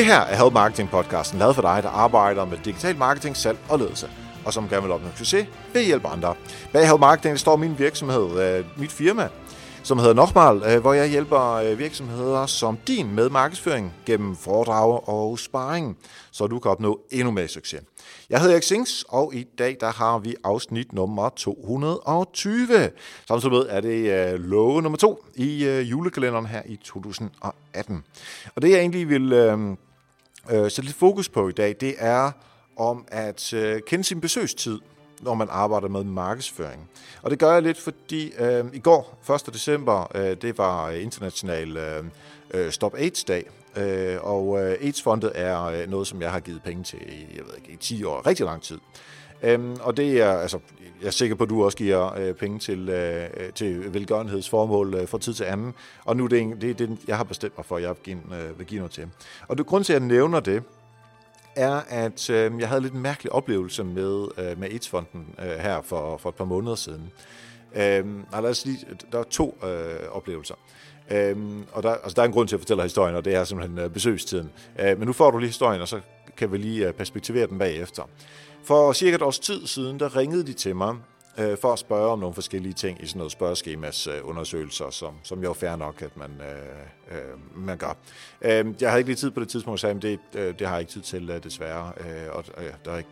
Det her er Help Marketing podcasten, lavet for dig, der arbejder med digital marketing, salg og ledelse, og som gerne vil opnå succes ved at hjælpe andre. Bag Help Marketing står min virksomhed, øh, mit firma, som hedder Nochmal, øh, hvor jeg hjælper øh, virksomheder som din med markedsføring gennem foredrag og sparring, så du kan opnå endnu mere succes. Jeg hedder Erik Sings, og i dag der har vi afsnit nummer 220. Samtidig med er det love nummer to i julekalenderen her i 2018. Og det jeg egentlig vil Øh, uh, sætte lidt fokus på i dag, det er om at øh, kende sin besøgstid når man arbejder med markedsføring. Og det gør jeg lidt, fordi øh, i går, 1. december, øh, det var international øh, øh Stop AIDS-dag, øh, og øh, AIDS-fondet er øh, noget, som jeg har givet penge til i, jeg ved ikke, i 10 år, rigtig lang tid. Øhm, og det er, altså, jeg er sikker på, at du også giver øh, penge til, øh, øh til velgørenhedsformål øh, fra tid til anden. Og nu er det, det, det, jeg har bestemt mig for, at jeg vil give, øh, vil give noget til. Og det grund til, at jeg nævner det, er, at øh, jeg havde lidt en mærkelig oplevelse med, øh, med AIDS-fonden øh, her for, for et par måneder siden. Øh, lad os lige, der er to øh, oplevelser. Øhm, og der, altså der er en grund til at fortælle historien, og det er simpelthen øh, besøgstiden. Øh, men nu får du lige historien, og så kan vi lige øh, perspektivere den bagefter. For cirka et års tid siden, der ringede de til mig øh, for at spørge om nogle forskellige ting i sådan noget spørgeskemas øh, undersøgelser, som, som jo er fair nok, at man, øh, øh, man gør. Øh, jeg havde ikke lige tid på det tidspunkt, så sagde, det, øh, det har jeg ikke tid til, øh, desværre. Øh, og øh, der er ikke,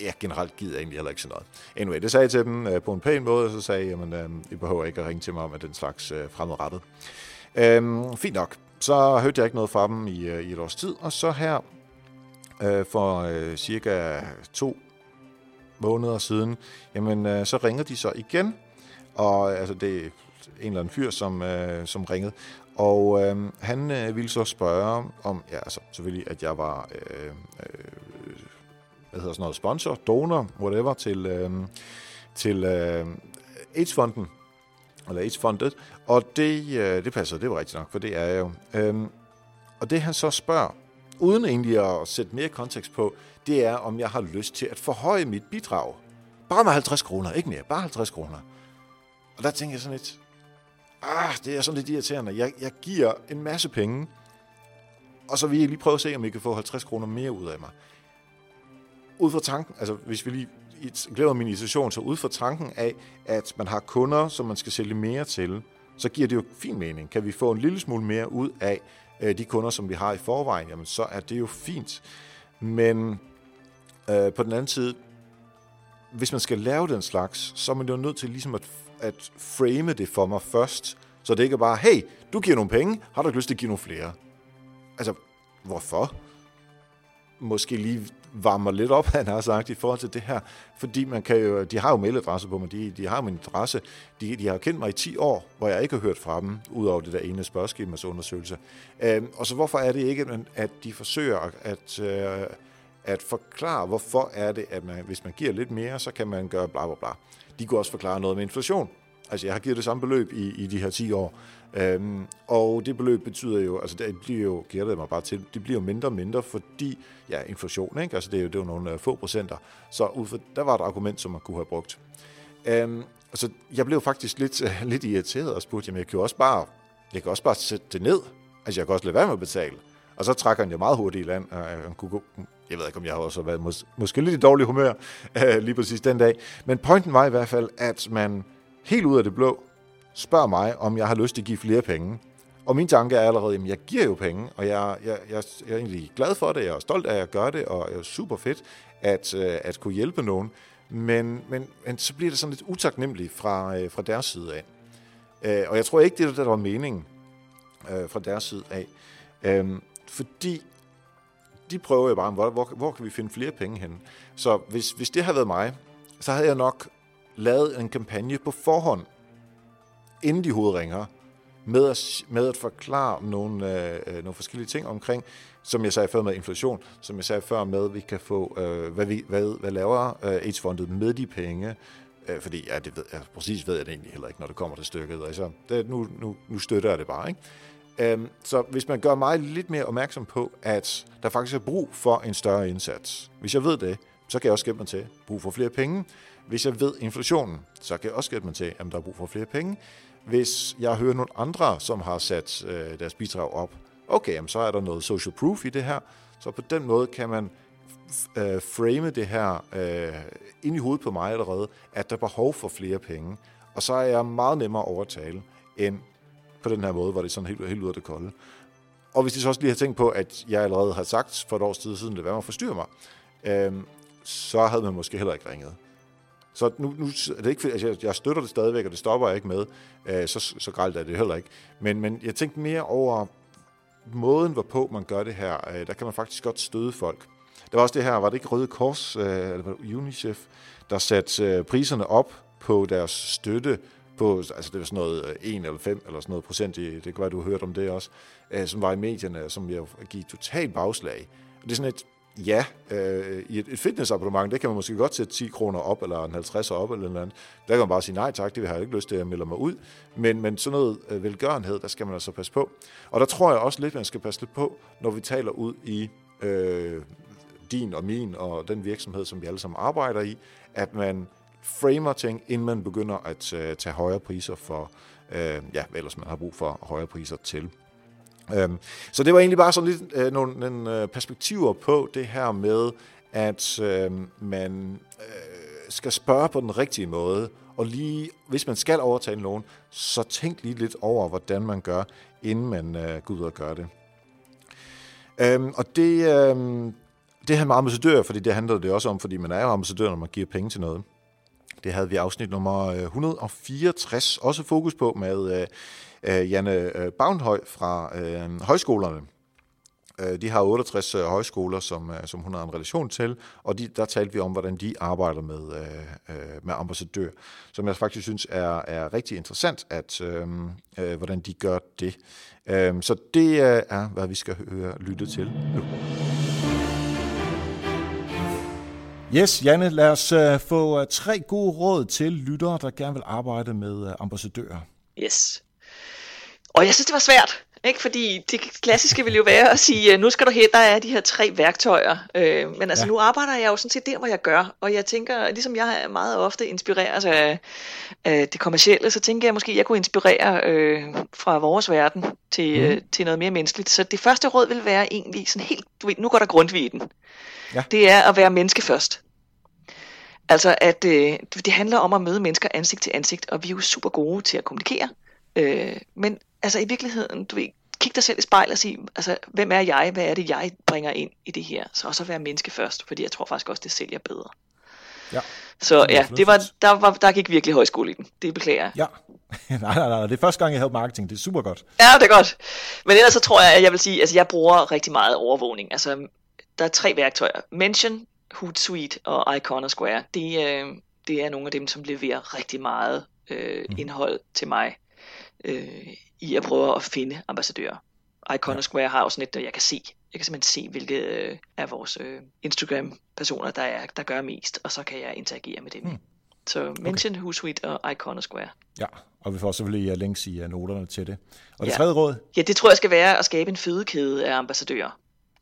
ja, generelt gider jeg egentlig heller ikke sådan noget. Anyway, det sagde jeg til dem øh, på en pæn måde, og så sagde jeg, at øh, I behøver ikke at ringe til mig om den slags øh, fremadrettet. Øh, fint nok. Så hørte jeg ikke noget fra dem i, øh, i et års tid, og så her øh, for øh, cirka to måneder siden, jamen øh, så ringer de så igen, og øh, altså det er en eller anden fyr, som, øh, som ringede, og øh, han øh, ville så spørge om, ja altså selvfølgelig, at jeg var, øh, øh, hvad hedder sådan noget, sponsor, donor, whatever, til, øh, til øh, AIDS-fonden, eller AIDS-fondet, og det, øh, det passer, det var rigtigt nok, for det er jeg jo. Øh, og det han så spørger, uden egentlig at sætte mere kontekst på, det er, om jeg har lyst til at forhøje mit bidrag. Bare med 50 kroner, ikke mere, bare 50 kroner. Og der tænker jeg sådan lidt, ah, det er sådan lidt irriterende. Jeg, jeg giver en masse penge, og så vil jeg lige prøve at se, om I kan få 50 kroner mere ud af mig. Ud fra tanken, altså hvis vi lige glæder min initiation, så ud fra tanken af, at man har kunder, som man skal sælge mere til, så giver det jo fin mening. Kan vi få en lille smule mere ud af øh, de kunder, som vi har i forvejen, jamen så er det jo fint. Men øh, på den anden side, hvis man skal lave den slags, så er man jo nødt til ligesom at, at frame det for mig først, så det ikke er bare, hey, du giver nogle penge, har du ikke lyst til at give nogle flere? Altså, hvorfor? Måske lige varmer lidt op, han har sagt, i forhold til det her. Fordi man kan jo, de har jo mailadresse på mig, de, de har min adresse. De, de har kendt mig i 10 år, hvor jeg ikke har hørt fra dem, udover det der ene spørgeskema's undersøgelse. Øhm, og så hvorfor er det ikke, at de forsøger at, øh, at forklare, hvorfor er det, at man, hvis man giver lidt mere, så kan man gøre bla bla bla. De kunne også forklare noget med inflation. Altså, jeg har givet det samme beløb i, i de her 10 år. Øhm, og det beløb betyder jo, altså det bliver jo, giver det mig bare til, det bliver jo mindre og mindre, fordi, ja, inflation, ikke? Altså det er jo, det er jo nogle øh, få procenter. Så ud for, der var et argument, som man kunne have brugt. Øhm, altså, jeg blev faktisk lidt, uh, lidt irriteret og spurgte, jamen jeg kan jo også bare, jeg kan også bare sætte det ned. Altså jeg kan også lade være med at betale. Og så trækker han jo meget hurtigt i land. Og øh, han kunne gå, jeg ved ikke, om jeg har også været mås- måske lidt i dårlig humør øh, lige præcis den dag. Men pointen var i hvert fald, at man helt ud af det blå spørger mig, om jeg har lyst til at give flere penge. Og min tanke er allerede, at jeg giver jo penge, og jeg, jeg, jeg, jeg er egentlig glad for det, jeg er stolt af at gøre det, og jeg er super fedt at, øh, at kunne hjælpe nogen. Men, men, men så bliver det sådan lidt utaknemmeligt fra, øh, fra deres side af. Øh, og jeg tror ikke, det er det, der var meningen fra deres side af. Øhm, fordi de prøver jo bare, hvor, hvor, hvor kan vi finde flere penge hen? Så hvis, hvis det havde været mig, så havde jeg nok lavet en kampagne på forhånd, inden de hovedringer, med at, med at forklare nogle, øh, øh, nogle forskellige ting omkring, som jeg sagde før med inflation, som jeg sagde før med, at vi kan få, øh, hvad, vi, hvad, hvad laver øh, AIDS-fondet med de penge, øh, fordi ja, det ved, jeg, præcis ved jeg det egentlig heller ikke, når det kommer til stykket. Altså, det, nu, nu, nu støtter jeg det bare, ikke? Øhm, så hvis man gør mig lidt mere opmærksom på, at der faktisk er brug for en større indsats. Hvis jeg ved det, så kan jeg også gætte mig til brug for flere penge. Hvis jeg ved inflationen, så kan jeg også gætte mig til, at der er brug for flere penge. Hvis jeg hører nogle andre, som har sat øh, deres bidrag op, okay, jamen, så er der noget social proof i det her. Så på den måde kan man øh, frame det her øh, ind i hovedet på mig allerede, at der er behov for flere penge. Og så er jeg meget nemmere at overtale, end på den her måde, hvor det er sådan helt, helt ud af det kolde. Og hvis de så også lige har tænkt på, at jeg allerede har sagt for et års tid siden, det var mig at forstyrre mig, øh, så havde man måske heller ikke ringet. Så nu, nu er det ikke, altså jeg, jeg støtter det stadigvæk, og det stopper jeg ikke med, øh, så, så galt er det heller ikke. Men, men jeg tænkte mere over måden, hvorpå man gør det her. Øh, der kan man faktisk godt støde folk. Der var også det her, var det ikke Røde Kors, øh, eller UNICEF, der satte øh, priserne op på deres støtte på, altså det var sådan noget øh, 1 eller 5 eller sådan noget procent, i, det kan være, du har hørt om det også, øh, som var i medierne, som jeg gik totalt bagslag. Og det er sådan et, ja, øh, i et, et fitnessabonnement, det kan man måske godt sætte 10 kroner op, eller en 50 op, eller noget andet. Der kan man bare sige, nej tak, det har jeg ikke lyst til, at melde mig ud. Men, men sådan noget øh, velgørenhed, der skal man altså passe på. Og der tror jeg også lidt, man skal passe lidt på, når vi taler ud i øh, din og min og den virksomhed, som vi alle sammen arbejder i, at man framer ting, inden man begynder at øh, tage højere priser for, øh, ja, ellers man har brug for højere priser til. Øhm, så det var egentlig bare sådan lidt øh, nogle, nogle øh, perspektiver på det her med, at øh, man øh, skal spørge på den rigtige måde, og lige, hvis man skal overtage en lån, så tænk lige lidt over, hvordan man gør, inden man øh, går ud og gør det. Øhm, og det, øh, det her med ambassadør, fordi det handler det også om, fordi man er jo ambassadør, når man giver penge til noget. Det havde vi afsnit nummer øh, 164, også fokus på med øh, øh Janne øh, Bavnhøj fra øh, højskolerne. De har 68 højskoler, som, som hun har en relation til, og de, der talte vi om, hvordan de arbejder med, øh, med ambassadør, som jeg faktisk synes er, er rigtig interessant, at øh, øh, hvordan de gør det. Øh, så det er, hvad vi skal høre lytte til nu. Yes, Janne, lad os uh, få uh, tre gode råd til lyttere, der gerne vil arbejde med uh, ambassadører. Yes. Og jeg synes, det var svært. Ikke? Fordi det klassiske vil jo være at sige, nu skal du her, der er de her tre værktøjer. Øh, men altså ja. nu arbejder jeg jo sådan set der, hvor jeg gør. Og jeg tænker, ligesom jeg meget ofte inspireres af, det kommercielle, så tænker jeg måske, at jeg kunne inspirere øh, fra vores verden til, mm. øh, til noget mere menneskeligt. Så det første råd vil være egentlig sådan helt, du ved, nu går der grundvig i den. Ja. Det er at være menneske først. Altså at øh, det handler om at møde mennesker ansigt til ansigt, og vi er jo super gode til at kommunikere. Øh, men altså i virkeligheden, du ved, kig dig selv i spejlet og sig, altså, hvem er jeg? Hvad er det, jeg bringer ind i det her? Så også at være menneske først, fordi jeg tror faktisk også, det sælger bedre. Ja. Så ja, det var, der, var, der gik virkelig højskole i den. Det beklager jeg. Ja. nej, nej, nej, det er første gang, jeg havde marketing. Det er super godt. Ja, det er godt. Men ellers så tror jeg, at jeg vil sige, altså jeg bruger rigtig meget overvågning. Altså, der er tre værktøjer. Mention, Hootsuite og Iconosquare. Det, øh, det er nogle af dem, som leverer rigtig meget øh, mm. indhold til mig øh, i at prøve at finde ambassadører. Iconosquare ja. har også sådan et, jeg kan se, jeg kan simpelthen se, hvilke øh, af vores øh, Instagram-personer, der, er, der gør mest, og så kan jeg interagere med dem. Mm. Så mention okay. Hootsuite og Iconosquare. Ja, og vi får selvfølgelig uh, links i uh, noterne til det. Og det ja. tredje råd? Ja, det tror jeg skal være at skabe en fødekæde af ambassadører.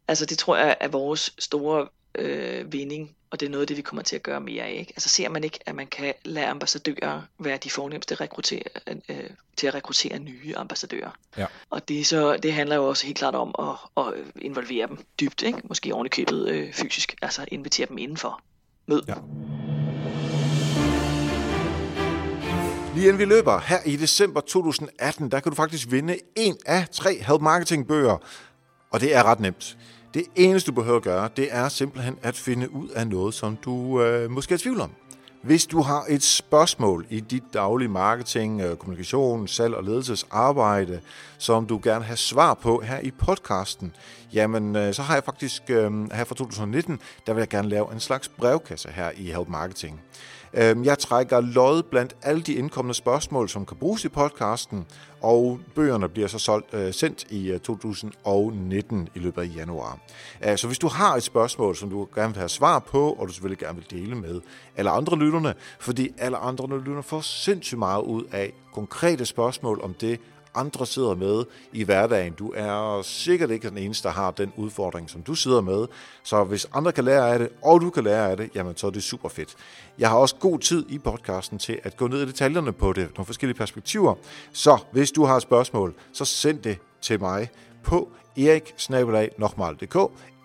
Altså det tror jeg er vores store øh, vinding, og det er noget af det, vi kommer til at gøre mere af. Ikke? Altså ser man ikke, at man kan lade ambassadører være de fornemmeste rekruttere, øh, til at rekruttere nye ambassadører. Ja. Og det, så, det handler jo også helt klart om at, at involvere dem dybt, ikke? måske oven i købet øh, fysisk, altså invitere dem indenfor. Mød. Ja. Lige inden vi løber, her i december 2018, der kan du faktisk vinde en af tre Help Marketing bøger. Og det er ret nemt. Det eneste, du behøver at gøre, det er simpelthen at finde ud af noget, som du øh, måske er i tvivl om. Hvis du har et spørgsmål i dit daglige marketing, øh, kommunikation, salg og ledelsesarbejde, som du gerne vil have svar på her i podcasten, jamen øh, så har jeg faktisk øh, her fra 2019, der vil jeg gerne lave en slags brevkasse her i Help Marketing. Øhm, jeg trækker lod blandt alle de indkommende spørgsmål, som kan bruges i podcasten, og bøgerne bliver så solgt, øh, sendt i øh, 2019 i løbet af januar. Øh, så hvis du har et spørgsmål, som du gerne vil have svar på, og du selvfølgelig gerne vil dele med alle andre lytterne, fordi alle andre lytterne får sindssygt meget ud af konkrete spørgsmål om det, andre sidder med i hverdagen. Du er sikkert ikke den eneste, der har den udfordring, som du sidder med. Så hvis andre kan lære af det, og du kan lære af det, jamen så er det super fedt. Jeg har også god tid i podcasten til at gå ned i detaljerne på det, nogle forskellige perspektiver. Så hvis du har et spørgsmål, så send det til mig på eriksnabelag.dk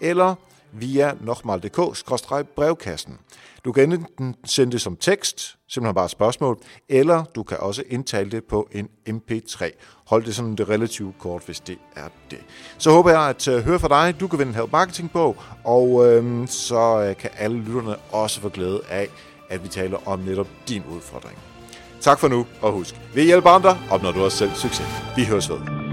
eller via nokmal.dk-brevkassen. Du kan enten sende det som tekst, simpelthen bare et spørgsmål, eller du kan også indtale det på en MP3. Hold det sådan det relativt kort, hvis det er det. Så håber jeg at øh, høre fra dig. Du kan vinde en Help Marketing på, og øhm, så øh, kan alle lytterne også få glæde af, at vi taler om netop din udfordring. Tak for nu, og husk, vi hjælper andre, opnår du også selv succes. Vi høres ved.